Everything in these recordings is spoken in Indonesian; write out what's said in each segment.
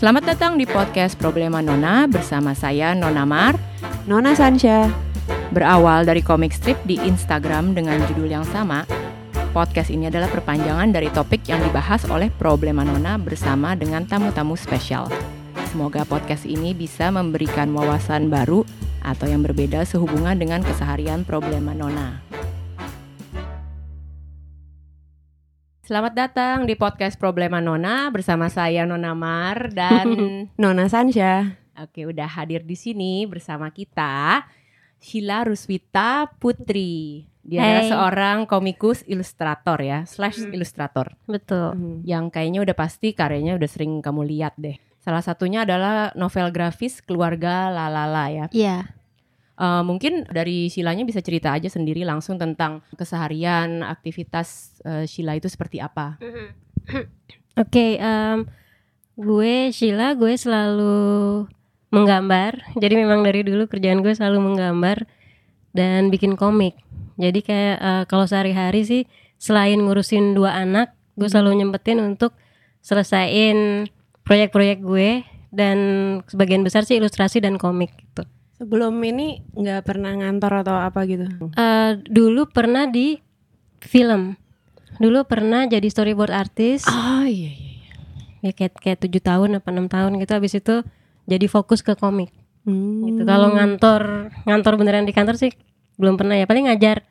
Selamat datang di podcast Problema Nona bersama saya Nona Mar. Nona Sansha. Berawal dari komik strip di Instagram dengan judul yang sama, podcast ini adalah perpanjangan dari topik yang dibahas oleh Problema Nona bersama dengan tamu-tamu spesial. Semoga podcast ini bisa memberikan wawasan baru atau yang berbeda sehubungan dengan keseharian Problema Nona. Selamat datang di podcast Problema Nona bersama saya Nona Mar dan Nona Sansha. Oke, udah hadir di sini bersama kita Sheila Ruswita Putri. Dia adalah Hai. seorang komikus ilustrator ya, slash ilustrator. Betul. Yang kayaknya udah pasti karyanya udah sering kamu lihat deh. Salah satunya adalah novel grafis Keluarga Lalala ya. Iya. Eh, mungkin dari Shilanya bisa cerita aja sendiri langsung tentang keseharian, aktivitas eh, Sheila itu seperti apa. Oke, em, gue Sheila, gue selalu menggambar. Jadi memang dari dulu kerjaan gue selalu menggambar dan bikin komik. Jadi kayak eh, kalau sehari-hari sih selain ngurusin dua anak, gue selalu nyempetin untuk selesaiin proyek-proyek gue dan sebagian besar sih ilustrasi dan komik gitu. Sebelum ini nggak pernah ngantor atau apa gitu. Eh, dulu pernah di film. Dulu pernah jadi storyboard artist. Oh iya iya. ya kayak kayak tujuh tahun apa enam tahun gitu habis itu jadi fokus ke komik Hmm. gitu kalau ngantor ngantor beneran di kantor sih belum pernah ya paling ngajar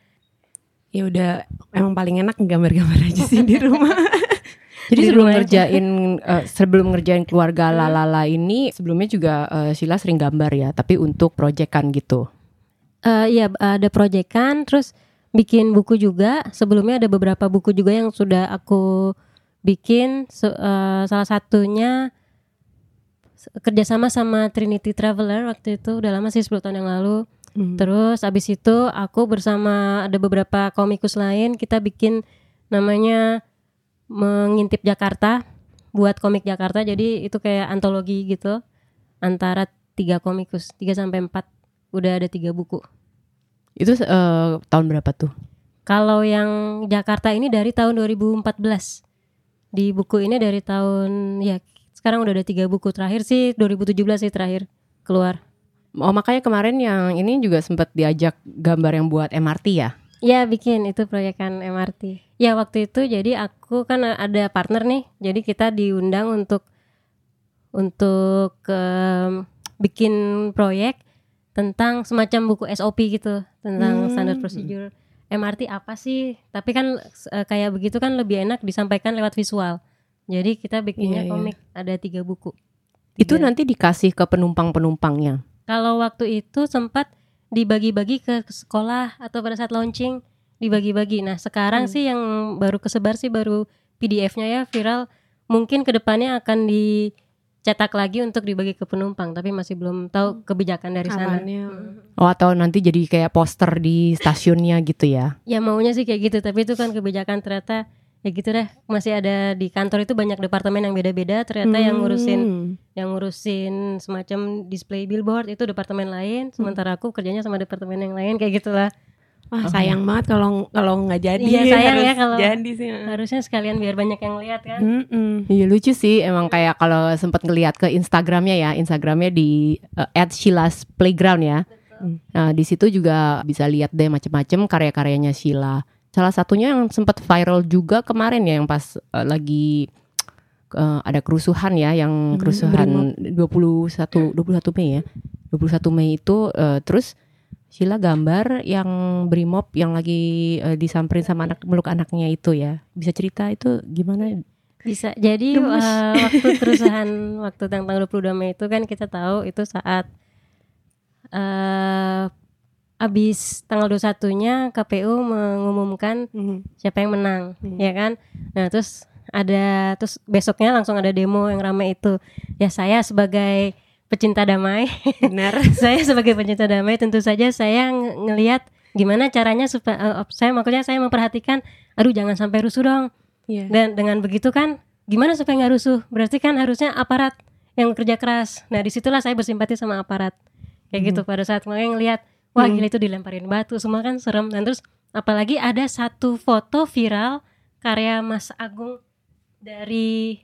Ya udah emang paling enak gambar-gambar aja sih di rumah. Jadi Di sebelum ngerjain eh, sebelum ngerjain keluarga Lalala ini sebelumnya juga eh, Sheila sering gambar ya, tapi untuk proyekan gitu. Eh iya ada proyekan terus bikin buku juga. Sebelumnya ada beberapa buku juga yang sudah aku bikin. Eh, salah satunya kerjasama sama Trinity Traveler waktu itu udah lama sih 10 tahun yang lalu. Hmm. Terus abis itu aku bersama ada beberapa komikus lain kita bikin namanya mengintip Jakarta buat komik Jakarta jadi itu kayak antologi gitu antara tiga komikus tiga sampai empat udah ada tiga buku. Itu eh, tahun berapa tuh? Kalau yang Jakarta ini dari tahun 2014 di buku ini dari tahun ya sekarang udah ada tiga buku terakhir sih 2017 sih terakhir keluar. Oh makanya kemarin yang ini juga sempat diajak gambar yang buat MRT ya. Ya bikin itu proyekan MRT. Ya waktu itu jadi aku kan ada partner nih, jadi kita diundang untuk untuk em, bikin proyek tentang semacam buku SOP gitu tentang Hmm. standar prosedur MRT apa sih? Tapi kan eh, kayak begitu kan lebih enak disampaikan lewat visual. Jadi kita bikinnya Iya, iya. komik ada tiga buku. Itu Tiga. nanti dikasih ke penumpang-penumpangnya. Kalau waktu itu sempat dibagi-bagi ke sekolah atau pada saat launching dibagi-bagi. Nah sekarang Hmm. sih yang baru kesebar sih baru PDF-nya ya viral. Mungkin ke depannya akan dicetak lagi untuk dibagi ke penumpang, tapi masih belum tahu kebijakan dari sana. Oh atau nanti jadi kayak poster di stasiunnya gitu ya. Ya maunya sih kayak gitu, tapi itu kan kebijakan ternyata ya gitu deh. Masih ada di kantor itu banyak departemen yang beda-beda. Ternyata yang ngurusin Hmm. yang ngurusin semacam display billboard itu departemen lain, sementara aku kerjanya sama departemen yang lain kayak gitulah. Wah sayang banget kalau kalau nggak jadi. Iya, sayang ya kalau- jadi sih. Harusnya sekalian biar banyak yang lihat kan. Iya lucu sih emang kayak kalau sempat ngeliat ke Instagramnya ya, Instagramnya di eh, @sheila's playground ya. Hmm. Nah di situ juga bisa lihat deh macam-macam karya-karyanya Sheila. Salah satunya yang sempat viral juga kemarin ya yang pas eh, lagi eh, ada kerusuhan ya, yang Hmm, kerusuhan 21 21 Mei ya. 21 Mei itu eh, terus Sheila gambar yang brimob yang lagi eh, disamperin sama anak meluk anaknya itu ya. Bisa cerita itu gimana? Bisa. Jadi eh, waktu kerusuhan waktu tanggal 22 Mei itu kan kita tahu itu saat eh abis tanggal 21-nya KPU mengumumkan Hmm. siapa yang menang, Hmm. ya kan? Nah, terus ada terus besoknya langsung ada demo yang ramai itu. Ya saya sebagai pecinta damai, Benar. saya sebagai pencinta damai tentu saja saya ng- ngelihat gimana caranya supaya eh, saya makanya saya memperhatikan aduh jangan sampai rusuh dong. Iya. Dan dengan begitu kan gimana supaya nggak rusuh? Berarti kan harusnya aparat yang kerja keras. Nah, di situlah saya bersimpati sama aparat. Kayak gitu pada saat makanya ngelihat wah Hmm. gila itu dilemparin batu semua kan serem dan terus apalagi ada satu foto viral karya Mas Agung dari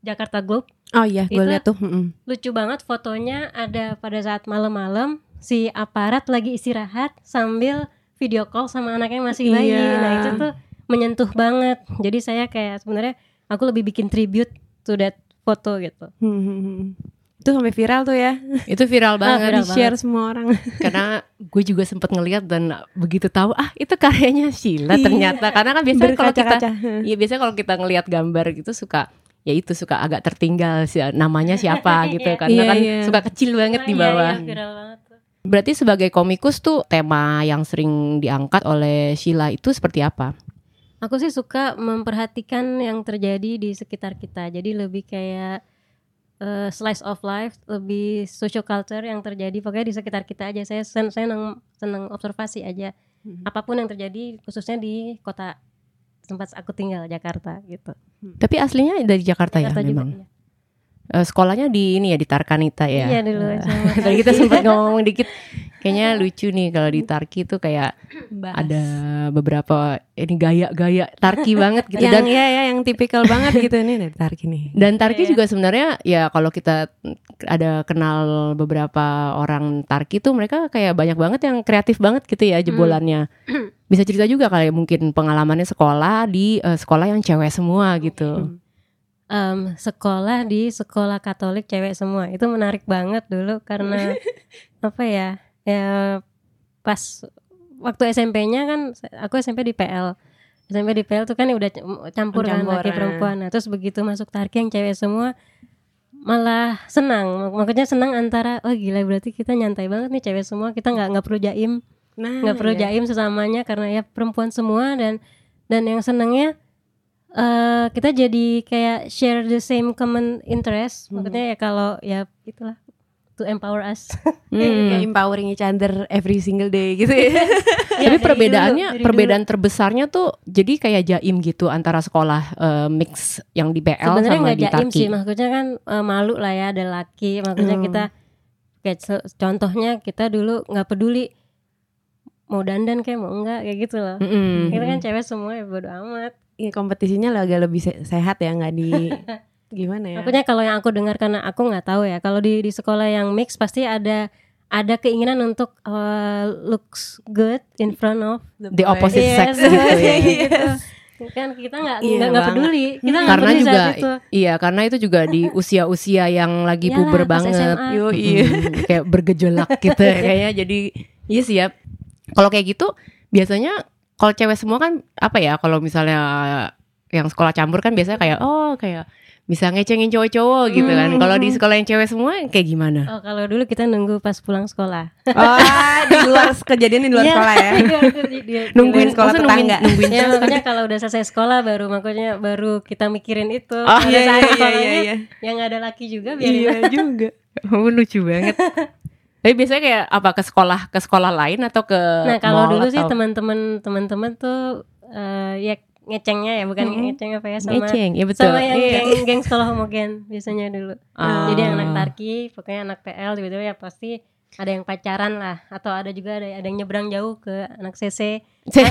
Jakarta Globe Oh iya, gue liat tuh. lucu banget fotonya ada pada saat malam-malam si aparat lagi istirahat sambil video call sama anaknya masih bayi. Iya. Nah itu tuh menyentuh banget. Jadi saya kayak sebenarnya aku lebih bikin tribute to that foto gitu. Hmm, hmm, hmm. Itu sampai viral tuh ya. Itu viral banget viral Di share semua orang. karena gue juga sempat ngeliat dan begitu tahu ah itu karyanya Sheila Iya. ternyata karena kan biasanya kalau kita. Iya biasanya kalau kita ngelihat gambar gitu suka ya itu suka agak tertinggal sih namanya siapa gitu karena Iya, kan iya. suka kecil banget di Iya, bawah. iya, viral banget. Berarti sebagai komikus tuh tema yang sering diangkat oleh Sheila itu seperti apa? Aku sih suka memperhatikan yang terjadi di sekitar kita. Jadi lebih kayak eh, slice of life, lebih social culture yang terjadi pokoknya di sekitar kita aja. Saya sen senang senang observasi aja. Mhm. Apa pun yang terjadi khususnya di kota tempat aku tinggal Jakarta gitu. Tapi aslinya dari Jakarta, Jakarta ya juga. memang. iya. Eh, sekolahnya di ini ya di Tarkanita ya. Iya dulu sama. Tadi kita sempat ngomong dikit. Kayaknya lucu nih kalau di Tarki tuh kayak Bahas. ada beberapa ini gaya-gaya Tarki banget gitu dan yang ya ya yang tipikal banget gitu ini dari tarik ini. Dan Tarki Iya. juga sebenarnya ya kalau kita ada kenal beberapa orang Tarki tuh mereka kayak banyak banget yang kreatif banget gitu ya jebolannya. Bisa cerita juga kali ya, mungkin pengalamannya sekolah di eh, sekolah yang cewek semua gitu. Em, sekolah di sekolah Katolik cewek semua itu menarik banget dulu karena apa ya ya pas waktu SMP-nya kan aku SMP di PL SMP di PL tuh kan udah campur kan laki ah. perempuan. Nah terus begitu masuk Tarki yang cewek semua malah senang. Makanya senang antara oh gila berarti kita nyantai banget nih cewek semua. Kita nggak nggak perlu jaim. Nah, nggak perlu iya. jaim sesamanya karena ya perempuan semua dan dan yang senangnya eh kita jadi kayak share the same common interest. Hmm. maksudnya ya kalau ya itulah to empower us Kayak empowering each other every single day gitu ya. Ya, Tapi dari perbedaannya dulu, perbedaan terbesarnya tuh jadi kayak jaim gitu antara sekolah eh, mix yang di dulu. PL sebenarnya sama nggak di jaim Tarki. sih maksudnya kan eh, malu lah ya ada laki maksudnya Hmm. kita kayak contohnya kita dulu nggak peduli mau dandan kayak mau enggak kayak gitu loh Mm-mm. kita kan cewek semua ya bodo amat Iya, kompetisinya lah agak lebih se- sehat ya nggak di gimana ya? Makanya kalau yang aku dengar karena aku nggak tahu ya. Kalau di di sekolah yang mix pasti ada ada keinginan untuk uh, looks good in front of The opposite Yes, sex gitu ya. gitu. Kan kita nggak Iya nggak peduli. Kita nggak karena peduli juga saat itu. iya karena itu juga di usia-usia yang lagi Iyalah, puber banget SMA. Yo, iya. kayak bergejolak gitu ya kayaknya jadi iya siap kalau kayak gitu biasanya kalau cewek semua kan apa ya kalau misalnya yang sekolah campur kan biasanya kayak oh kayak bisa ngecengin cowok-cowok gitu kan Hmm. kalau di sekolah yang cewek semua kayak gimana Oh kalau dulu kita nunggu pas pulang sekolah. Oh, di luar kejadian di luar Iya. sekolah ya. Iya, Nungguin sekolah tetangga. nungguin, nungguin Ya makanya kalau udah selesai sekolah baru makanya baru kita mikirin itu. Oh, iya, iya, sekolahnya iya, iya. yang ada laki juga biarin Iya juga. oh, lucu banget tapi biasanya kayak apa ke sekolah ke sekolah lain atau ke Nah kalau dulu sih atau- teman-teman teman-teman tuh eh, ya ngecengnya ya bukan Mm-mm. ngeceng apa ya sama ngeceng ya betul sama yang Iya. geng, geng sekolah homogen biasanya dulu. Ah. Jadi yang anak tarki, pokoknya anak PL tiba-tiba ya pasti ada yang pacaran lah atau ada juga ada, ada yang nyebrang jauh ke anak CC. agak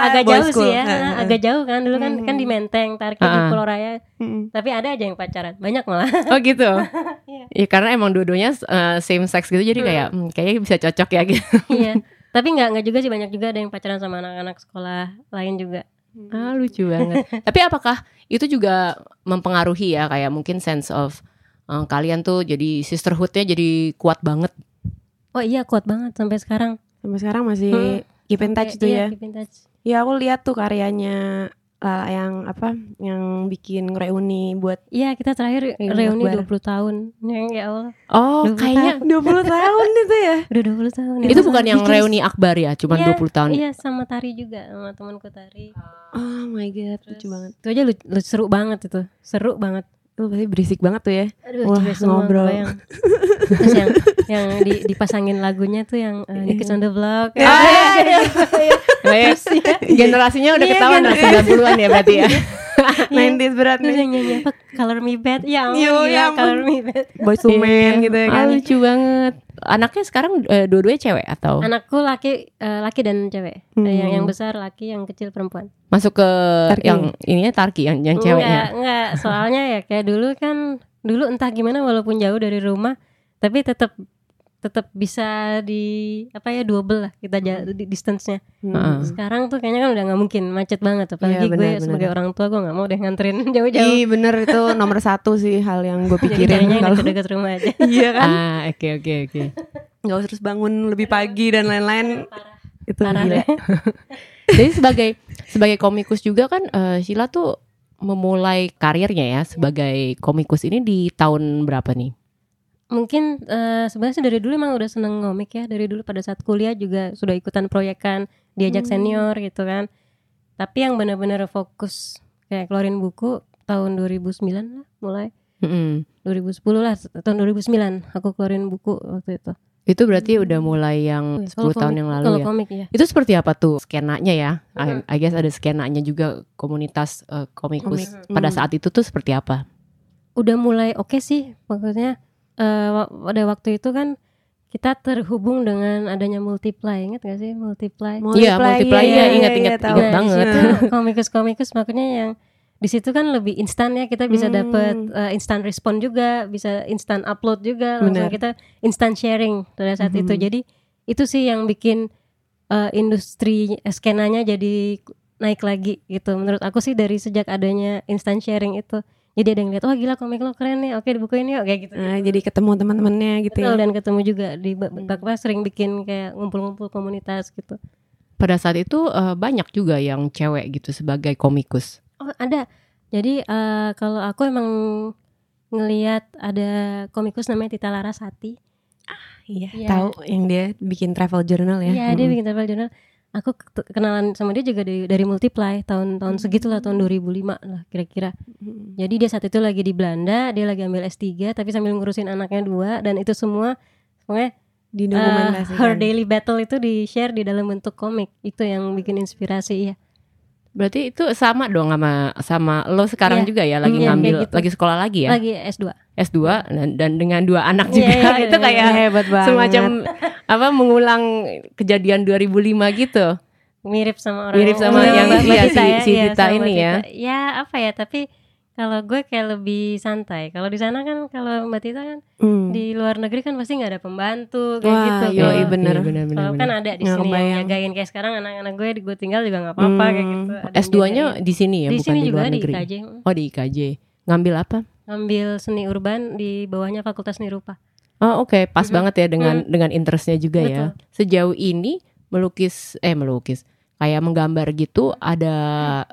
agak jauh school. sih ya, Heeh. agak jauh kan dulu kan kan di Menteng, Tarki di Heeh. Pulau Raya. Mm. Tapi ada aja yang pacaran, banyak malah. Oh gitu. Iya. Iya karena emang dua-duanya uh, same sex gitu jadi kayak hmm, kayaknya bisa cocok ya gitu. Iya. Tapi nggak nggak juga sih banyak juga ada yang pacaran sama anak-anak sekolah lain juga. Ah lucu banget. Tapi apakah itu juga mempengaruhi ya kayak mungkin sense of uh, kalian tuh jadi sisterhoodnya jadi kuat banget. Oh iya kuat banget sampai sekarang. Sampai sekarang masih Hmm. keep in touch tuh iya, ya. keep in touch. Ya aku lihat tuh karyanya Lala yang apa yang bikin reuni buat Iya kita terakhir Iya, reuni Akbar. 20 tahun. Ya, ya Allah. Oh 20 kayaknya 20 tahun itu ya. Udah 20 tahun. itu bukan yang bikin- reuni akbar ya, cuma Iya, 20 tahun. Iya sama Tari juga sama temanku Tari. Oh my god, Terus, lucu banget. Itu aja lu- lu- seru banget itu. Seru banget. Lu pasti berisik banget tuh ya. Aduh, Wah, ngobrol. kebayang. Terus yang yang di, dipasangin lagunya tuh yang uh, New Kids on the Block. Ah, iya, iya. Kayak generasinya udah Iya, ketahuan lah 90-an ya berarti ya. 90s berat nih. yang nyanyi apa? Color Me Bad. Ya Yo, ya ampun. Color Me Bad. Boys to men gitu ya Ah, kan. lucu banget. Anaknya sekarang eh, dua-duanya cewek atau Anakku laki eh, laki dan cewek. Hmm. Eh, Yang yang besar laki, yang kecil perempuan. masuk ke Tarki. yang ininya Tarki yang yang ceweknya. Enggak, enggak. Soalnya ya kayak dulu kan dulu entah gimana walaupun jauh dari rumah tapi tetap tetap bisa di apa ya double lah kita ja- di distance-nya. Hmm. Heeh. Sekarang tuh kayaknya kan udah nggak mungkin macet banget apalagi Iya, gue benar, sebagai orang tua gue nggak mau deh nganterin jauh-jauh. Ih bener itu nomor satu sih hal yang gue Jadi pikirin yang kalau deket-deket rumah aja. iya kan Ah, oke oke oke. nggak usah terus bangun lebih pagi dan lain-lain itu Parah gila. Jadi sebagai sebagai komikus juga kan eh, Sheila tuh memulai karirnya ya sebagai komikus ini di tahun berapa nih? Mungkin eh, sebenarnya sih dari dulu emang udah seneng ngomik ya dari dulu pada saat kuliah juga sudah ikutan proyekan diajak Hmm. senior gitu kan. Tapi yang benar-benar fokus kayak keluarin buku tahun 2009 lah mulai. Mm-mm. 2010 lah tahun 2009 aku keluarin buku waktu itu. Itu berarti udah mulai yang 10 Kalau tahun komik- yang lalu ya. komik ya. Itu seperti apa tuh skenanya ya? I, I guess ada skenanya juga komunitas eh, komikus Komik. pada Hmm. saat itu tuh seperti apa? Udah mulai oke sih maksudnya eh, wa- pada waktu itu kan kita terhubung dengan adanya multiply ingat gak sih multiply? Iya, multiply, iya, ingat, ingat, tahu. ingat Nah, banget. Di situ komikus-komikus makanya yang di situ kan lebih instan ya kita bisa Hmm. dapat eh, instan respon juga, bisa instan upload juga, langsung Benar. kita instan sharing pada saat itu. Mhm. Jadi itu sih yang bikin eh, industri skenanya jadi naik lagi gitu. Menurut aku sih dari sejak adanya instan sharing itu. Jadi ada yang lihat, wah gila komik lo keren nih, oke dibukuin yuk kayak gitu. Nah, jadi ketemu teman-temannya gitu Betul, ya dan ketemu juga di ba- Hmm. ba- apa, sering bikin kayak ngumpul-ngumpul komunitas gitu. Pada saat itu eh, banyak juga yang cewek gitu sebagai komikus. Oh ada. Jadi eh, kalau aku emang ngelihat ada komikus namanya Tita Larasati. iya Iya. tahu yang dia bikin travel journal ya Iya dia Mm-mm. bikin travel journal. Aku kenalan sama dia juga dari dari Multiply tahun-tahun segitulah tahun 2005 lah kira-kira. Mm. Jadi dia saat itu lagi di Belanda, dia lagi ambil S3 tapi sambil ngurusin anaknya dua dan itu semua pokoknya eh, didokumentasikan her daily battle itu di share di dalam bentuk komik. Itu yang bikin inspirasi ya. Berarti itu sama dong sama sama lo sekarang Iya. juga ya lagi Iya, ngambil gitu. lagi sekolah lagi ya Lagi S2. S2 dan, dan dengan dua anak Iya, juga iya, itu iya, kayak hebat banget semacam apa mengulang kejadian 2005 gitu. mirip sama orang Mirip sama Iya, yang- Mbak iya, Tita si- ya, si iya, Tita sama ini ya. Tita. Ya apa ya tapi kalau gue kayak lebih santai. Kalau di sana kan kalau Mbak Tita kan Hmm. di luar negeri kan pasti nggak ada pembantu kayak Wah, gitu. Kalau- Iya, bener. bener, bener, Kalau bener. kan ada di sini yang jagain kayak sekarang anak-anak gue gue tinggal juga nggak apa-apa Hmm. kayak gitu. Yang S2-nya jagain. di sini ya di bukan sini di juga luar di negeri. IKJ. Oh di IKJ. Ngambil apa? Ngambil seni urban di bawahnya Fakultas Seni Rupa. Oh oke, pas Mhm. banget ya dengan dengan interestnya juga ya. Betul. Sejauh ini melukis eh melukis kayak menggambar gitu ada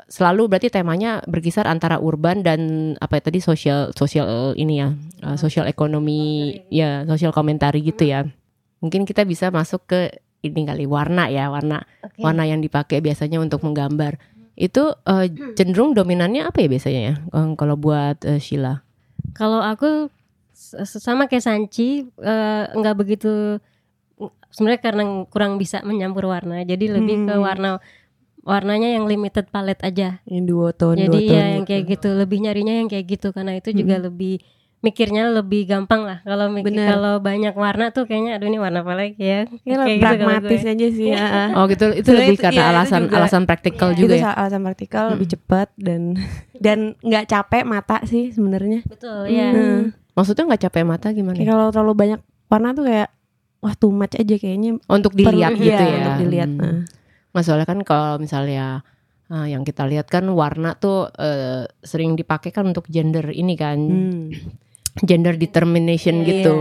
selalu berarti temanya berkisar antara urban dan apa ya tadi sosial sosial ini ya uh, sosial ekonomi ya sosial komentari gitu ya. Mungkin kita bisa masuk ke ini kali warna ya warna Oke. warna yang dipakai biasanya untuk menggambar itu uh, cenderung dominannya apa ya biasanya ya kalau buat uh, Sheila? Kalau aku sama kayak Sanchi eh, nggak begitu sebenarnya karena kurang bisa menyampur warna. Jadi lebih ke Hmm. warna warnanya yang limited palette aja. yang dua tone Jadi dua tone ya yang gitu. kayak gitu, lebih nyarinya yang kayak gitu karena itu juga lebih mikirnya lebih gampang lah. Kalau kalau banyak warna tuh kayaknya aduh ini warna apa lagi ya. Ya, Kayak gitu pragmatis gue. aja sih ya. Oh gitu itu Sebenarnya lebih itu- karena iya, itu alasan juga. alasan praktikal Iya. juga itu ya. sa- alasan praktikal lebih cepat dan dan nggak capek mata sih sebenarnya. Betul ya. Hmm. Maksudnya nggak capek mata gimana? Kayak kalau terlalu banyak warna tuh kayak wah too much aja kayaknya. Untuk dilihat perlu- gitu iya, ya. Untuk dilihat. Hmm. Nah. Soalnya kan kalau misalnya ah, yang kita lihat kan warna tuh eh, sering dipakai kan untuk gender ini kan, Hmm. Gender determination Iya. gitu.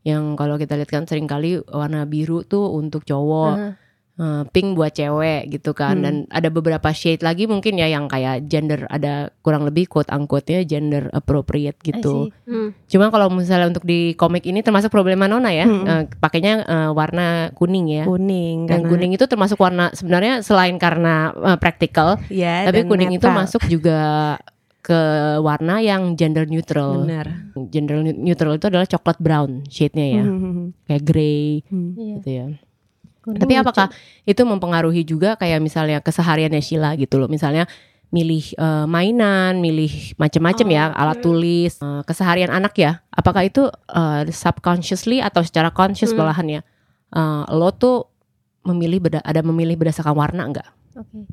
Yang kalau kita lihat kan sering kali warna biru tuh untuk cowok, Heeh. eh, pink buat cewek gitu kan. Hmm. Dan ada beberapa shade lagi mungkin ya yang kayak gender ada kurang lebih quote unquote-nya gender appropriate gitu. Hmm. Cuma kalau misalnya untuk di komik ini termasuk problema Nona ya, Hmm. eh, pakainya eh, warna kuning ya. Kuning Dan karena- kuning itu termasuk warna sebenarnya selain karena eh, praktikal, ya, tapi kuning itu masuk juga ke warna yang gender neutral. Benar. Gender ne- neutral itu adalah coklat brown shade-nya ya, Hmm. kayak grey Hmm. Iya. gitu ya. Kuning Tapi lucu. apakah itu mempengaruhi juga kayak misalnya kesehariannya Sheila gitu loh, misalnya milih eh, mainan, milih macem-macem Oh, ya, alat tulis, eh, keseharian anak ya. Apakah itu eh, subconsciously atau secara conscious Hmm. malahan ya? Eh, lo tuh memilih beda, ada memilih berdasarkan warna enggak? Oke. Eh,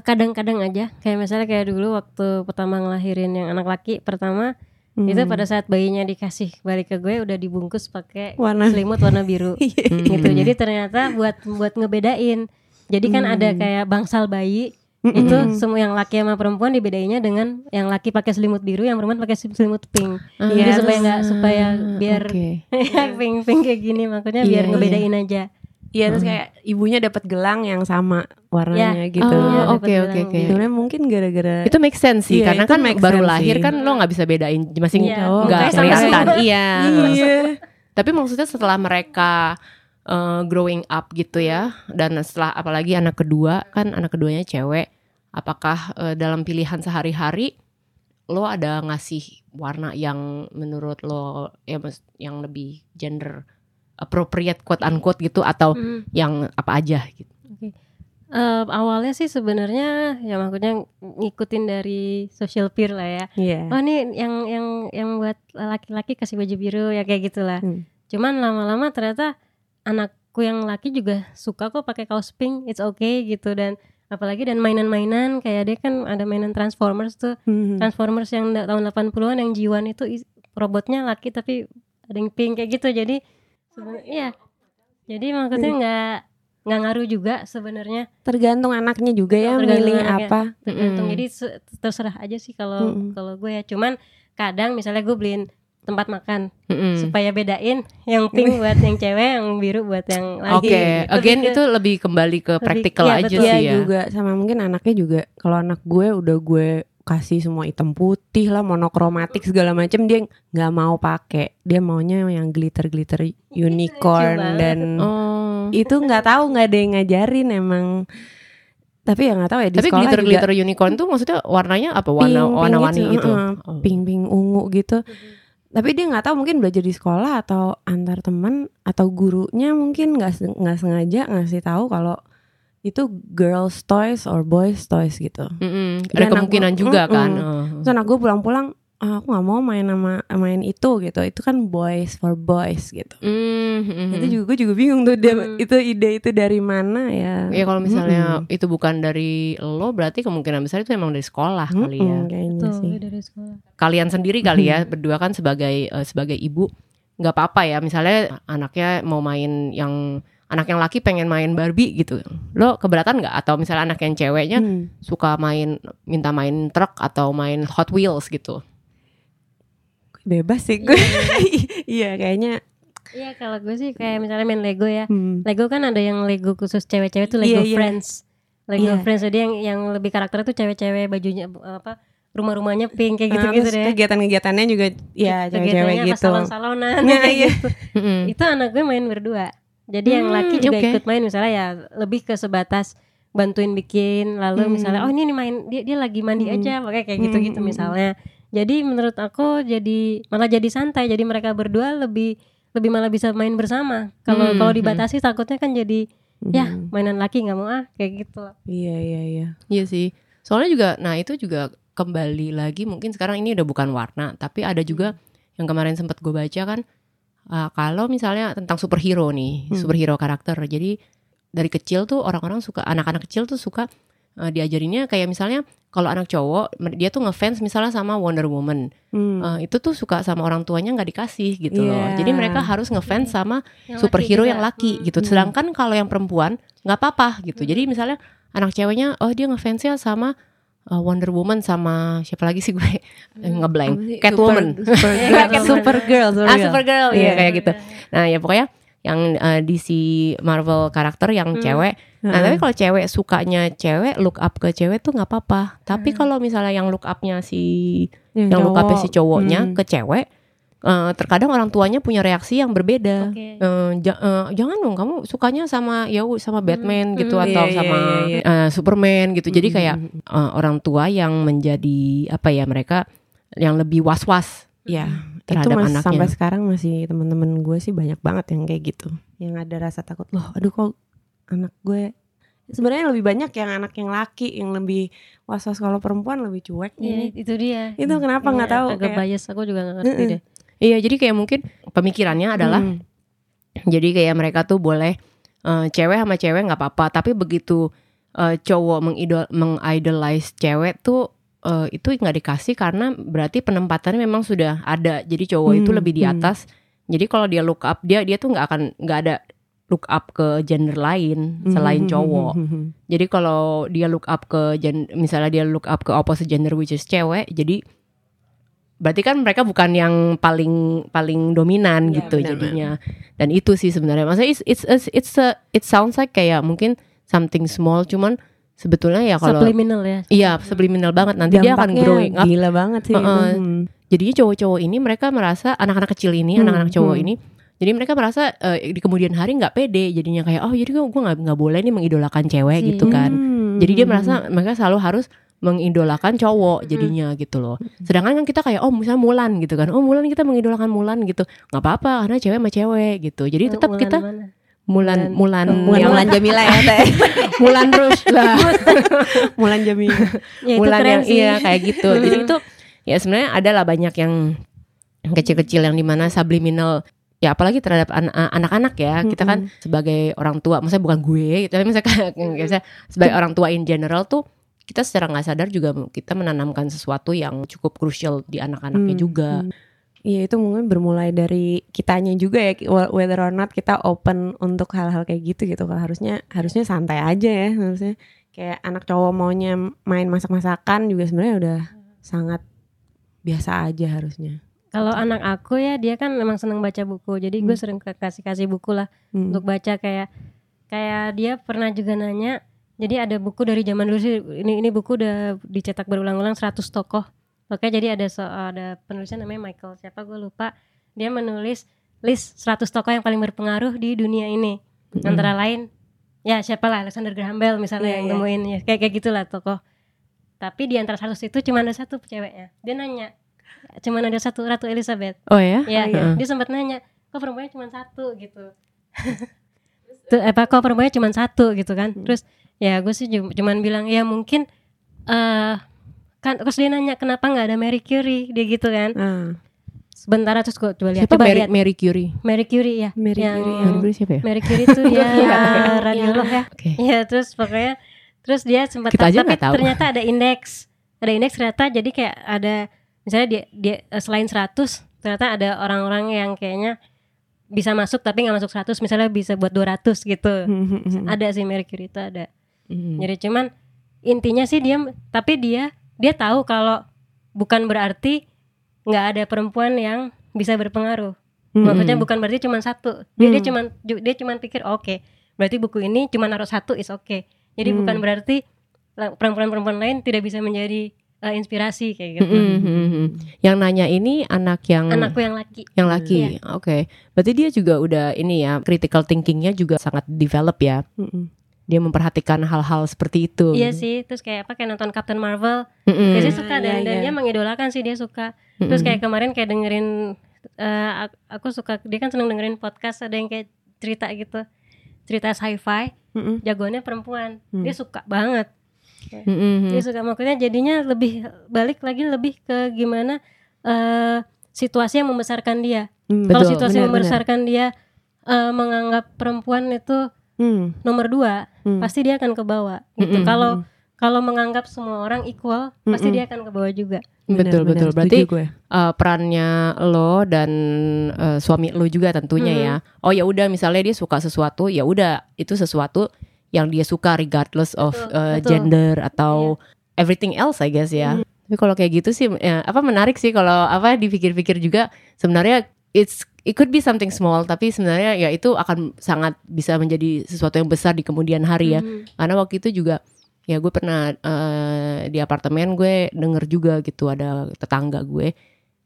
kadang-kadang aja kayak misalnya kayak dulu waktu pertama ngelahirin yang anak laki pertama Hmm. Itu pada saat bayinya dikasih balik ke gue udah dibungkus pakai warna selimut warna biru Hmm. gitu. Jadi ternyata buat buat ngebedain. Jadi kan ada kayak bangsal bayi Mm-mm. itu semua yang laki sama perempuan dibedainnya dengan yang laki pakai selimut biru, yang perempuan pakai selimut pink. Jadi Yes. supaya nggak supaya biar Oke. pink pink kayak gini makanya Iya, biar iya. ngebedain aja. Iya terus kayak ibunya dapat gelang yang sama warnanya gitu. Oh, Iya, oke oke oke. Sebenarnya mungkin gara-gara Itu make sense sih Iya, karena kan baru sense lahir sih. kan lo nggak bisa bedain masih Iya, nggak mukanya sama kelihatan. Iya. iya. Tapi maksudnya setelah mereka uh, growing up gitu ya dan setelah apalagi anak kedua kan anak keduanya cewek, apakah uh, dalam pilihan sehari-hari lo ada ngasih warna yang menurut lo ya yang lebih gender appropriate quote unquote gitu atau Hmm. yang apa aja gitu. Eh, awalnya sih sebenarnya ya maksudnya ngikutin dari social peer lah ya. Iya. Oh ini yang yang yang buat laki-laki kasih baju biru ya kayak gitulah. Hmm. Cuman lama-lama ternyata anakku yang laki juga suka kok pakai kaos pink, it's okay gitu dan apalagi dan mainan-mainan kayak dia kan ada mainan Transformers tuh. Hmm. Transformers yang tahun 80-an yang Jiwan itu robotnya laki tapi ada yang pink kayak gitu. Jadi sebenarnya iya. Jadi maksudnya nggak nggak ngaruh juga sebenarnya Tergantung anaknya juga ya milih apa. tergantung Mm. jadi se- terserah aja sih kalau Mm-mm. kalau gue ya cuman kadang misalnya gue beliin tempat makan Mm-mm. supaya bedain yang pink buat yang cewek yang biru buat yang Oke, laki again itu lebih kembali ke praktikal iya, aja betul. sih Iya ya. juga sama mungkin anaknya juga kalau anak gue udah gue kasih semua hitam putih lah monokromatik segala macam dia nggak mau pakai dia maunya yang glitter glitter unicorn banget. dan Oh. itu nggak tahu nggak ada yang ngajarin emang tapi ya nggak tahu ya di Tapi sekolah glitter juga glitter unicorn tuh maksudnya warnanya apa? Warna Pink, pink warna-warni gitu, gitu. Oh. pink pink ungu gitu tapi dia nggak tahu mungkin belajar di sekolah atau antar teman atau gurunya mungkin nggak nggak sengaja ngasih tahu kalau itu girls toys or boys toys gitu. Dan Ada aku- kemungkinan juga Mm-mm. kan. Oh. Terus anak gue pulang-pulang "Ah, aku nggak mau main sama main itu gitu itu kan boys for boys gitu Mm, mm, itu mm. juga gue juga bingung tuh dia Hmm. itu ide itu dari mana ya Ya kalau misalnya Mm-mm. itu bukan dari lo berarti kemungkinan besar itu emang dari sekolah kali ya. Kayaknya Tuh, sih dari sekolah Kalian sendiri kali ya berdua kan sebagai eh, sebagai ibu nggak apa-apa ya misalnya anaknya mau main yang anak yang laki pengen main Barbie gitu. Lo keberatan nggak atau misalnya anak yang ceweknya Hmm. suka main minta main truk atau main Hot Wheels gitu. bebas sih gue iya kayaknya iya kalau gue sih kayak misalnya main Lego ya hmm. Lego kan ada yang Lego khusus cewek-cewek tuh Lego Iya, iya. Friends Lego Iya. Friends jadi yang yang lebih karakter tuh cewek-cewek bajunya apa rumah-rumahnya pink kayak Nah, gitu-gitu terus deh kegiatan-kegiatannya juga ya cewek-cewek gitu salon-salonan Nah, kayak iya. gitu. Itu anak gue main berdua jadi yang Hmm, laki juga oke. ikut main misalnya ya lebih ke sebatas bantuin bikin lalu Hmm. misalnya oh ini nih main dia dia lagi mandi Hmm. aja pakai kayak gitu gitu Hmm. misalnya jadi menurut aku jadi malah jadi santai jadi mereka berdua lebih lebih malah bisa main bersama kalau Hmm, kalau hmm. dibatasi takutnya kan jadi ya Hmm. mainan laki nggak mau ah kayak gitu iya iya iya Iya sih. Soalnya juga, nah itu juga kembali lagi mungkin sekarang ini udah bukan warna, tapi ada juga yang kemarin sempat gue baca kan, uh, kalau misalnya tentang superhero nih, Hmm. superhero karakter. Jadi dari kecil tuh orang-orang suka, anak-anak kecil tuh suka uh, diajarinnya kayak misalnya kalau anak cowok dia tuh ngefans misalnya sama Wonder Woman, Hmm. Uh, itu tuh suka sama orang tuanya nggak dikasih gitu loh. Iya. Jadi mereka harus ngefans sama Yang superhero laki yang laki Hmm. gitu. Hmm. Sedangkan kalau yang perempuan nggak apa-apa gitu. Jadi misalnya anak ceweknya oh dia ngefansnya sama uh, Wonder Woman sama siapa lagi sih gue eh, Apa ngeblank? Catwoman. Super, super, Catwoman. super girl, super ah girl. Supergirl iya Iya. kayak gitu. Nah ya pokoknya yang uh, DC Marvel karakter yang Hmm. cewek. Nah tapi kalau cewek sukanya cewek look up ke cewek tuh nggak apa-apa. Tapi Hmm. kalau misalnya yang look upnya si yang, yang look upnya si cowoknya Hmm. ke cewek, eh, terkadang orang tuanya punya reaksi yang berbeda. Oke. Eh, ja- eh, jangan dong kamu sukanya sama ya sama Batman Hmm, gitu hmm. atau Iya, iya, sama iya, eh, Superman gitu. Jadi Hmm, kayak hmm, hmm. eh, orang tua yang menjadi apa ya mereka yang lebih was-was ya itu terhadap masih anaknya. sampai sekarang masih teman-teman gue sih banyak banget yang kayak gitu yang ada rasa takut loh aduh kok anak gue sebenarnya lebih banyak yang anak yang laki yang lebih was-was kalau perempuan lebih cuek Iya, ini itu dia itu kenapa nggak Iya, tahu agak kayak- bias aku juga nggak ngerti Mm-mm. deh Iya, jadi kayak mungkin pemikirannya adalah Hmm. jadi kayak mereka tuh boleh eh, cewek sama cewek nggak apa-apa, tapi begitu eh, cowok mengidol mengidolize cewek tuh eh, itu nggak dikasih karena berarti penempatannya memang sudah ada jadi cowok itu Hmm, lebih di hmm. atas jadi kalau dia look up dia dia tuh nggak akan nggak ada look up ke gender lain selain Hmm, cowok hmm, hmm, hmm. jadi kalau dia look up ke gen, misalnya dia look up ke opposite gender which is cewek jadi berarti kan mereka bukan yang paling paling dominan Ya, gitu benar, jadinya dan itu sih sebenarnya maksudnya it's it's it's, it's a- it sounds like kayak mungkin something small cuman sebetulnya ya kalau Subliminal ya. iya subliminal banget nanti dia akan Dampaknya growing up gila banget sih. Heeh. Hmm. jadinya cowok-cowok ini mereka merasa anak-anak kecil ini Hmm, anak-anak cowok hmm. ini jadi mereka merasa eh, di kemudian hari nggak pede jadinya kayak oh jadi gue nggak nggak boleh nih mengidolakan cewek Si. gitu kan Hmm. jadi dia merasa mereka selalu harus mengidolakan cowok jadinya gitu loh. Sedangkan kan kita kayak oh misalnya Mulan gitu kan. Oh Mulan kita mengidolakan Mulan gitu. nggak apa-apa karena cewek sama cewek gitu. Jadi tetap Mulan kita mana? Mulan Mulan Mulan, yang Mulan Jamila ya teh. Mulan Rush lah. Mulan Jamila. Ya, itu Mulan yang sih. iya kayak gitu. Jadi itu ya sebenarnya ada lah banyak yang kecil-kecil yang di mana subliminal ya apalagi terhadap an- anak-anak ya kita kan sebagai orang tua maksudnya bukan gue gitu tapi misalnya kayak- misalnya sebagai orang tua in general tuh kita secara nggak sadar juga kita menanamkan sesuatu yang cukup krusial di anak-anaknya Hmm, juga hmm. Iya itu mungkin bermulai dari kitanya juga ya wh- whether or not kita open untuk hal-hal kayak gitu gitu kalau harusnya harusnya santai aja ya harusnya kayak anak cowok maunya main masak-masakan juga sebenarnya udah sangat biasa aja harusnya. Kalau anak aku ya dia kan memang seneng baca buku. Jadi gue Hmm. sering ke- kasih-kasih buku lah Hmm. untuk baca kayak kayak dia pernah juga nanya. Jadi ada buku dari zaman dulu sih ini ini buku udah dicetak berulang-ulang 100 tokoh. Oke, jadi ada so, ada penulisnya namanya Michael siapa gue lupa. Dia menulis list 100 tokoh yang paling berpengaruh di dunia ini. Mm-mm. Antara lain ya siapa lah Alexander Graham Bell misalnya Iya, yang iya. nemuin ya kayak kayak gitulah tokoh. Tapi di antara 100 itu cuma ada satu ceweknya. Dia nanya cuma ada satu Ratu Elizabeth. oh ya Ya, Oh, iya. dia sempat nanya, kok perempuannya cuma satu gitu. Tuh, apa kok perempuannya cuma satu gitu kan? Hmm. Terus ya gue sih cuman bilang ya mungkin eh kan terus dia nanya kenapa nggak ada Mary Curie dia gitu kan. Ah, Sebentar terus gue coba lihat siapa coba Mary, lihat Mary Curie Mary Curie ya. Mary yang Curie, Mary Curie siapa ya Mary Curie itu Iya. radiolog ya. oke Iya terus pokoknya terus dia sempat Kita aja tapi tahu. ternyata ada indeks ada indeks ternyata jadi kayak ada misalnya dia dia eh, selain 100 ternyata ada orang-orang yang kayaknya bisa masuk tapi nggak masuk 100 misalnya bisa buat 200 gitu Hmm. ada sih Mary Curie itu ada Hmm. jadi cuman intinya sih dia tapi dia dia tahu kalau bukan berarti nggak ada perempuan yang bisa berpengaruh Hmm. maksudnya bukan berarti cuma satu dia dia Hmm. cuman ju- dia cuman pikir "Oh, oke berarti buku ini cuma naruh satu is oke jadi Hmm. bukan berarti perempuan-perempuan lain tidak bisa menjadi eh, inspirasi kayak gitu Mm, mm, mm, mm. Yang nanya ini anak yang anakku yang laki yang laki. Oke. Berarti dia juga udah ini ya, critical thinkingnya juga sangat develop ya. Hmm. Dia memperhatikan hal-hal seperti itu. iya sih terus kayak apa kayak nonton Captain Marvel dia sih suka Iya, dan, dan iya. dia mengidolakan sih dia suka terus Mm-mm. kayak kemarin kayak dengerin eh, ak- aku suka dia kan seneng dengerin podcast ada yang kayak cerita gitu cerita sci-fi Hmm. jagoannya perempuan Hmm. dia suka banget Mm-mm. dia suka makanya jadinya lebih balik lagi lebih ke gimana eh situasi yang membesarkan dia Hmm. kalau situasi yang benar, membesarkan dia eh, menganggap perempuan itu Hmm. nomor dua Hmm. pasti dia akan ke bawah gitu Mm-mm. kalau kalau menganggap semua orang equal pasti Mm-mm. dia akan ke bawah juga Betul Benar, betul. Berarti gue. uh, perannya lo dan uh, suami lo juga tentunya Mhm. ya. Oh ya udah misalnya dia suka sesuatu, ya udah itu sesuatu yang dia suka regardless of Betul, uh, betul. gender atau everything else I guess ya. Tapi kalau kayak gitu sih ya, apa menarik sih kalau apa dipikir-pikir juga sebenarnya it's it could be something small tapi sebenarnya ya itu akan sangat bisa menjadi sesuatu yang besar di kemudian hari ya. Mhm. Karena waktu itu juga ya gue pernah eh, di apartemen gue denger juga gitu ada tetangga gue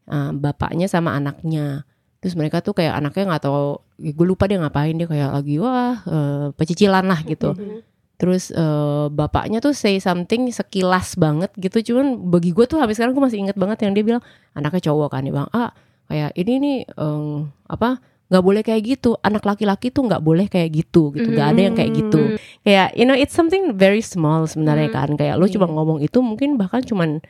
eh, bapaknya sama anaknya terus mereka tuh kayak anaknya nggak tahu ya gue lupa dia ngapain dia kayak lagi wah eh, pecicilan lah gitu Mhm. terus eh, bapaknya tuh say something sekilas banget gitu cuman bagi gue tuh habis sekarang gue masih inget banget yang dia bilang anaknya cowok kan dia bilang ah kayak ini nih em, apa nggak boleh kayak gitu. Anak laki-laki tuh nggak boleh kayak gitu gitu. Nggak ada yang kayak gitu. Kayak you know it's something very small sebenarnya Hmm. kan. Kayak lu cuma Iya. ngomong itu mungkin bahkan cuman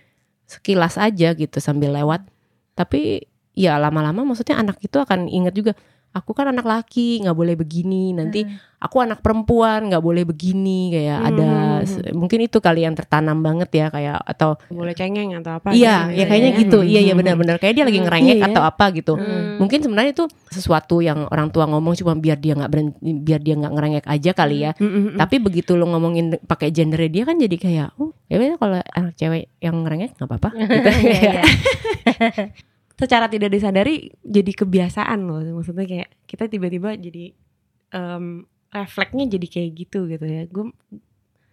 sekilas aja gitu sambil lewat. Tapi ya lama-lama maksudnya anak itu akan inget juga aku kan anak laki nggak boleh begini nanti aku anak perempuan nggak boleh begini kayak Hmm. ada mungkin itu kali yang tertanam banget ya kayak atau boleh cengeng atau apa iya gitu ya kayaknya ya. gitu iya iya Hmm. benar-benar kayak dia lagi Hmm, ngerengek iya ya. atau apa gitu Hmm. mungkin sebenarnya itu sesuatu yang orang tua ngomong cuma biar dia nggak biar dia nggak ngerengek aja kali ya Mm, mm, mm. tapi begitu lo ngomongin pakai gendernya dia kan jadi kayak oh ya kalau anak cewek yang ngerengek nggak apa-apa gitu. Iya, iya. secara tidak disadari jadi kebiasaan loh maksudnya kayak kita tiba-tiba jadi em, refleksnya jadi kayak gitu gitu ya gue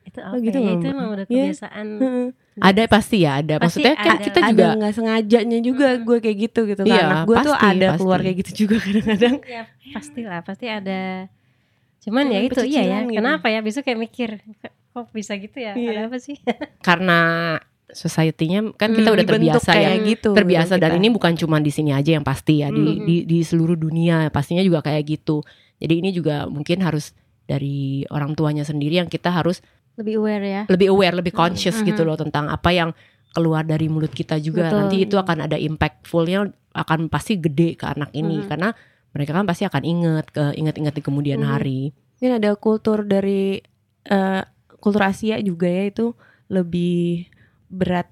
itu Oh, apa gitu ya? itu emang udah Iya. kebiasaan ada pasti ya ada Pasti maksudnya kan ada. kita ada juga nggak sengajanya juga gue kayak gitu gitu Iya, kan anak gue tuh pasti, ada pasti. keluar kayak gitu juga kadang-kadang ya pastilah pasti ada cuman ya Hmm, itu iya ya gitu. kenapa ya besok kayak mikir kok bisa gitu ya Iya. ada apa sih karena society-nya kan kita Hmm, udah terbiasa ya gitu terbiasa dan kita. ini bukan cuma di sini aja yang pasti ya di, Hmm. di di seluruh dunia pastinya juga kayak gitu jadi ini juga mungkin harus dari orang tuanya sendiri yang kita harus lebih aware ya lebih aware lebih conscious Mhm. gitu loh tentang apa yang keluar dari mulut kita juga Betul. nanti itu akan ada impactfulnya akan pasti gede ke anak ini Mhm. karena mereka kan pasti akan inget ke inget-inget di kemudian Mhm. hari Mungkin ada kultur dari eh, kultur Asia juga ya itu lebih berat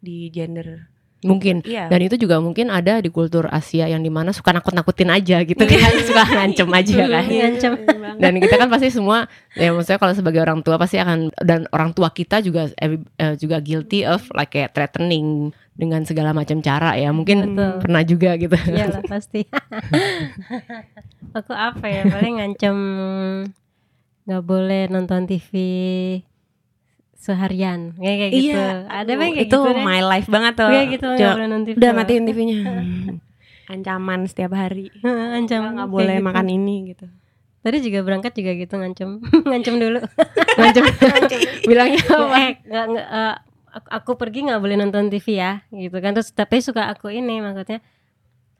di gender. Mungkin. Iya. Dan itu juga mungkin ada di kultur Asia yang di mana suka nakut-nakutin aja gitu kan. Suka ngancem aja kan. Iya, Ngancem. banget. dan kita kan pasti semua ya maksudnya kalau sebagai orang tua pasti akan dan orang tua kita juga eh, eh, juga guilty of like kayak threatening dengan segala macam cara ya. Mungkin Betul. pernah juga gitu. Iyalah pasti. Aku apa ya paling ngancem nggak boleh nonton TV seharian kayak kayak gitu Iya, ada bang kayak itu gitu deh. my life banget tuh. Kayak gitu TV udah matiin TV-nya. Ancaman setiap hari. ancam Nggak boleh gitu. makan ini gitu. tadi juga berangkat juga gitu ngancem ngancem dulu ngancem bilangnya apa eh nggak nggak eh, aku, aku pergi nggak boleh nonton TV ya gitu kan terus tapi suka aku ini maksudnya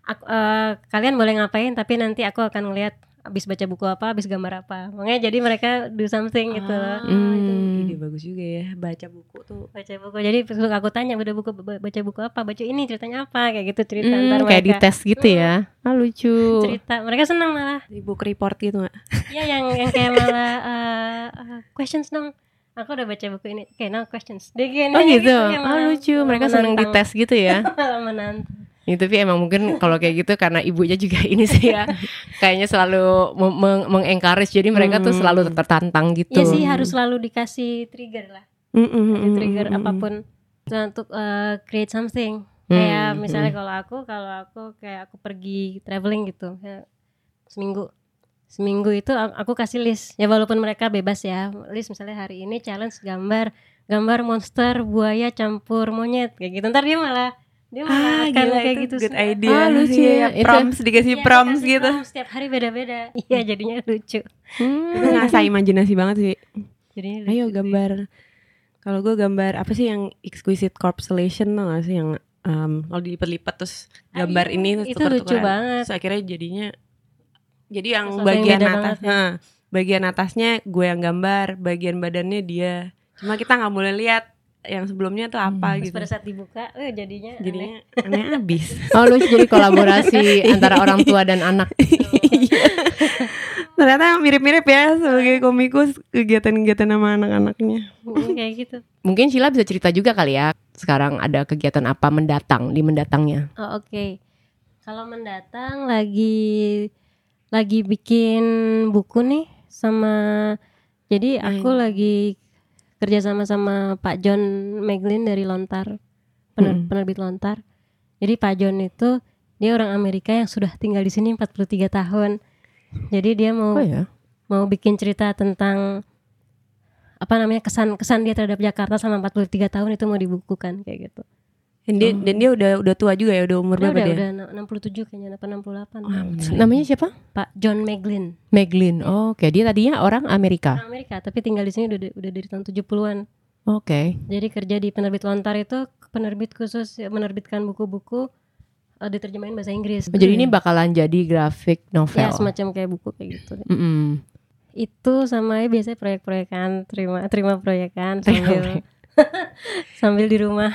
aku, eh, kalian boleh ngapain tapi nanti aku akan ngeliat habis baca buku apa habis gambar apa. Makanya jadi mereka do something gitu loh. Ah, itu Hmm. ide bagus juga ya. Baca buku tuh. baca buku. Jadi suka aku tanya udah buku baca buku apa? Baca ini ceritanya apa? Kayak gitu cerita Hmm, ntar kayak di mereka. tes gitu ya. Ah, lucu. Cerita. Mereka senang malah. Di book report gitu nggak? Iya yang yang kayak malah eh, eh, questions dong. Aku udah baca buku ini. Oke now questions. Dia gini oh gitu? ya, ah malah- lucu. Mereka seneng menantang. dites gitu ya? Malah menantang Ya, tapi emang mungkin kalau kayak gitu karena ibunya juga ini sih ya kayaknya selalu meng- meng- mengencourage. Jadi mereka tuh Hmm. selalu tertantang gitu. Iya sih harus selalu dikasih trigger lah. Mm, Kasih trigger mm, mm. apa pun untuk eh, create something. Hmm, kayak misalnya kalau aku kalau aku kayak aku pergi traveling gitu kayak seminggu. Seminggu itu aku kasih list. Ya walaupun mereka bebas ya. List misalnya hari ini challenge gambar gambar monster buaya campur monyet. Kayak gitu. Ntar dia malah dia Ah, akan gila kayak itu gitu good sih. idea. Ah, lucu Iya, ya. Itu- prompts dikasih prompts dikasih gitu. prompts, setiap hari beda-beda iya jadinya lucu Hmm. Itu ngasah imajinasi banget sih. jadinya lucu Ayo gambar. Kalau gue gambar apa sih yang exquisite corpulation tau gak sih yang em, kalau dilipat-lipat terus Ah, gambar iya, ini itu tuker-tukeran. lucu banget Terus akhirnya jadinya jadi yang yang bagian beda atas, banget ya. nah, bagian atasnya gue yang gambar, bagian badannya dia. Cuma kita nggak boleh lihat yang sebelumnya tuh apa Terus gitu. pada saat dibuka eh jadinya aneh. Jadinya aneh abis. Oh lucu jadi kolaborasi antara orang tua dan anak. Ternyata mirip-mirip ya sebagai komikus kegiatan-kegiatan sama anak-anaknya. Hmm, kayak gitu Mungkin Sheila bisa cerita juga kali ya. Sekarang ada kegiatan apa mendatang di mendatangnya? Oh, oke. Kalau mendatang lagi lagi bikin buku nih sama jadi aku Hmm. lagi kerja sama sama Pak John Meglin dari Lontar pener- Hmm. penerbit Lontar. Jadi Pak John itu dia orang Amerika yang sudah tinggal di sini 43 tahun. Jadi dia mau Oh ya. mau bikin cerita tentang apa namanya kesan kesan dia terhadap Jakarta selama 43 tahun itu mau dibukukan kayak gitu. Dan dia, dan dia udah udah tua juga ya, udah umur Dia berapa udah dia? udah 67 kayaknya apa 68. Wah, bener. Namanya siapa? Pak John Meglin Meglin. Oh, Oke, dia tadinya orang Amerika. orang Amerika tapi tinggal di sini udah udah dari tahun 70-an. Oke. Jadi kerja di penerbit Lontar itu penerbit khusus yang menerbitkan buku-buku eh, diterjemahin bahasa Inggris. Oh, Jadi ini bakalan jadi grafik novel. ya semacam kayak buku kayak gitu. Mm-mm. Itu sama ya biasanya proyek-proyekan, terima terima proyekan sambil sambil di rumah.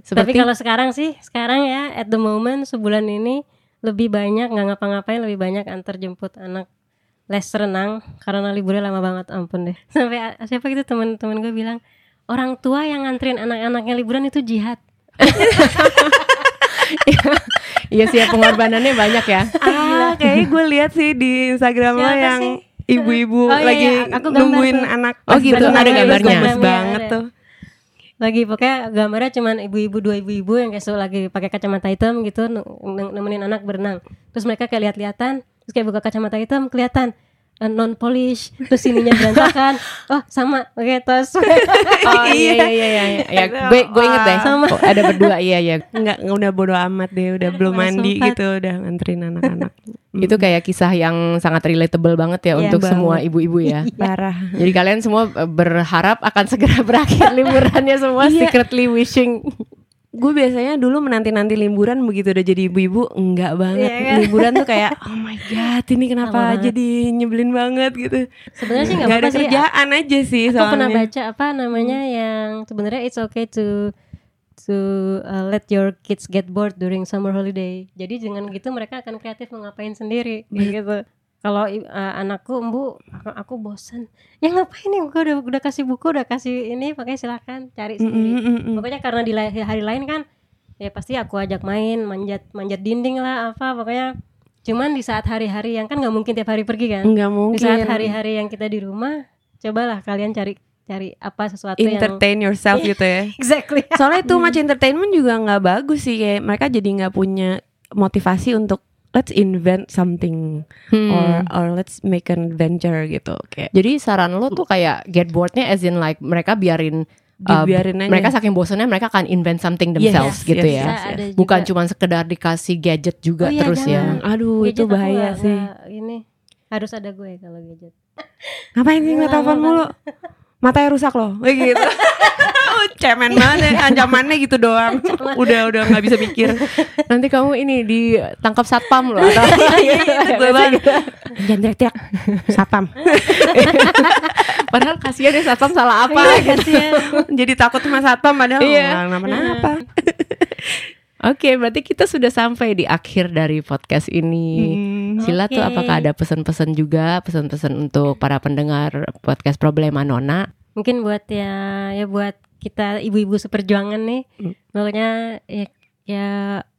Seperti Tapi kalau sekarang sih, sekarang ya at the moment sebulan ini lebih banyak nggak ngapa-ngapain lebih banyak antar jemput anak les renang karena liburnya lama banget ampun deh. Sampai siapa gitu teman-teman gue bilang orang tua yang nganterin anak-anaknya liburan itu jihad. Iya. Sih ya, pengorbanannya banyak ya. ah kayaknya gue lihat sih di Instagram lo yang ibu-ibu Oh, iya, lagi iya, aku nungguin tuh. anak Oh, gitu, ada terus gambarnya. Instagramnya banget tuh lagi pokoknya gambarnya cuman ibu-ibu dua ibu-ibu yang kayak lagi pakai kacamata hitam gitu ne- ne- nemenin anak berenang. Terus mereka kayak lihat-lihatan terus kayak buka kacamata hitam kelihatan non polish terus sininya berantakan oh sama oke tos Oh iya iya iya iya. Ya, gue gue inget deh. Sama. Oh, ada berdua iya iya. nggak udah bodo amat deh udah belum Udah mandi sempat. gitu udah nganterin anak-anak Itu kayak kisah yang sangat relatable banget ya Iya, untuk banget. semua ibu-ibu ya. parah Jadi kalian semua eh, berharap akan segera berakhir liburannya semua Iya. secretly wishing. Gue biasanya dulu menanti-nanti liburan begitu udah jadi ibu-ibu enggak banget Iya kan? liburan tuh kayak oh my god ini kenapa banget. jadi nyebelin banget gitu sebenarnya sih nggak nggak ada apa-apa sih kerjaan aja sih aku pernah soalnya baca apa namanya yang sebenarnya it's okay to to uh, let your kids get bored during summer holiday. Jadi dengan gitu mereka akan kreatif mau ngapain sendiri gitu. Kalau uh, anakku embu aku, aku bosan. Ya ngapain nih? Gue udah udah kasih buku, udah kasih ini, pakai silakan cari sendiri. mm, mm, mm. Pokoknya karena di hari lain kan ya pasti aku ajak main, manjat manjat dinding lah apa pokoknya. Cuman di saat hari-hari yang kan nggak mungkin tiap hari pergi kan. nggak Di mungkin saat hari-hari yang kita di rumah, cobalah kalian cari cari apa sesuatu yang entertain yourself gitu ya exactly. soalnya too much entertainment juga nggak bagus sih kayak mereka jadi nggak punya motivasi untuk let's invent something Hmm. or or let's make an adventure gitu kayak Jadi saran lo tuh kayak get borednya as in like mereka biarin uh, dibiarin aja mereka saking bosannya mereka akan invent something Yes, themselves yes, gitu yes, ya. yes. Juga. Bukan cuma sekedar dikasih gadget juga Oh iya, terus jangan. ya. aduh Gadget itu aku bahaya nggak- sih nggak ini harus ada gue kalau gadget. ngapain sih nggak telepon mulu matanya rusak loh kayak gitu. Cemen banget ya, ancamannya gitu doang. Udah udah nggak bisa mikir. Nanti kamu ini ditangkap satpam loh. Atau Iya, banget jangan teriak-teriak. Satpam. Padahal kasihan ya satpam salah apa. Iya, gitu. kasihan. jadi takut sama satpam padahal Iya. nggak kenapa-napa. Oke, berarti kita sudah sampai di akhir dari podcast ini. Hmm. Sila tuh Oke. apakah ada pesan-pesan juga, pesan-pesan untuk para pendengar podcast Problema Nona? Mungkin buat ya ya buat kita ibu-ibu seperjuangan nih. Hmm. Pokoknya ya, ya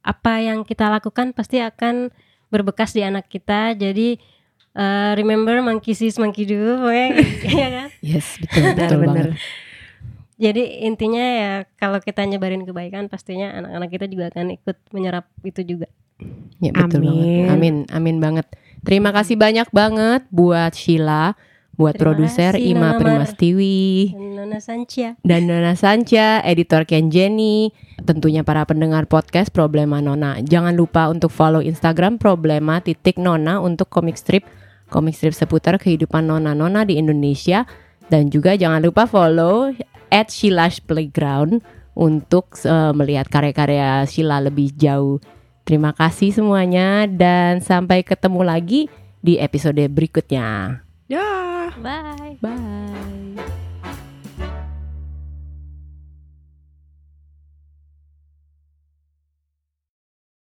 apa yang kita lakukan pasti akan berbekas di anak kita. Jadi eh, remember monkey sees monkey do, ya kan? Yes, betul, betul banget. Jadi intinya ya kalau kita nyebarin kebaikan pastinya anak-anak kita juga akan ikut menyerap itu juga. Ya, betul Amin. banget. Amin, amin banget. Terima kasih banyak banget buat Sheila, buat produser Ima Primastiwi. Dan Nona Sancia. dan Nona Sanca, editor Ken Jenny, tentunya para pendengar podcast Problema Nona. Jangan lupa untuk follow Instagram Problema titik Nona untuk komik strip komik strip seputar kehidupan nona-nona di Indonesia dan juga jangan lupa follow at Sheila's Playground untuk eh, melihat karya-karya Sheila lebih jauh. Terima kasih semuanya dan sampai ketemu lagi di episode berikutnya. ya Bye. Bye.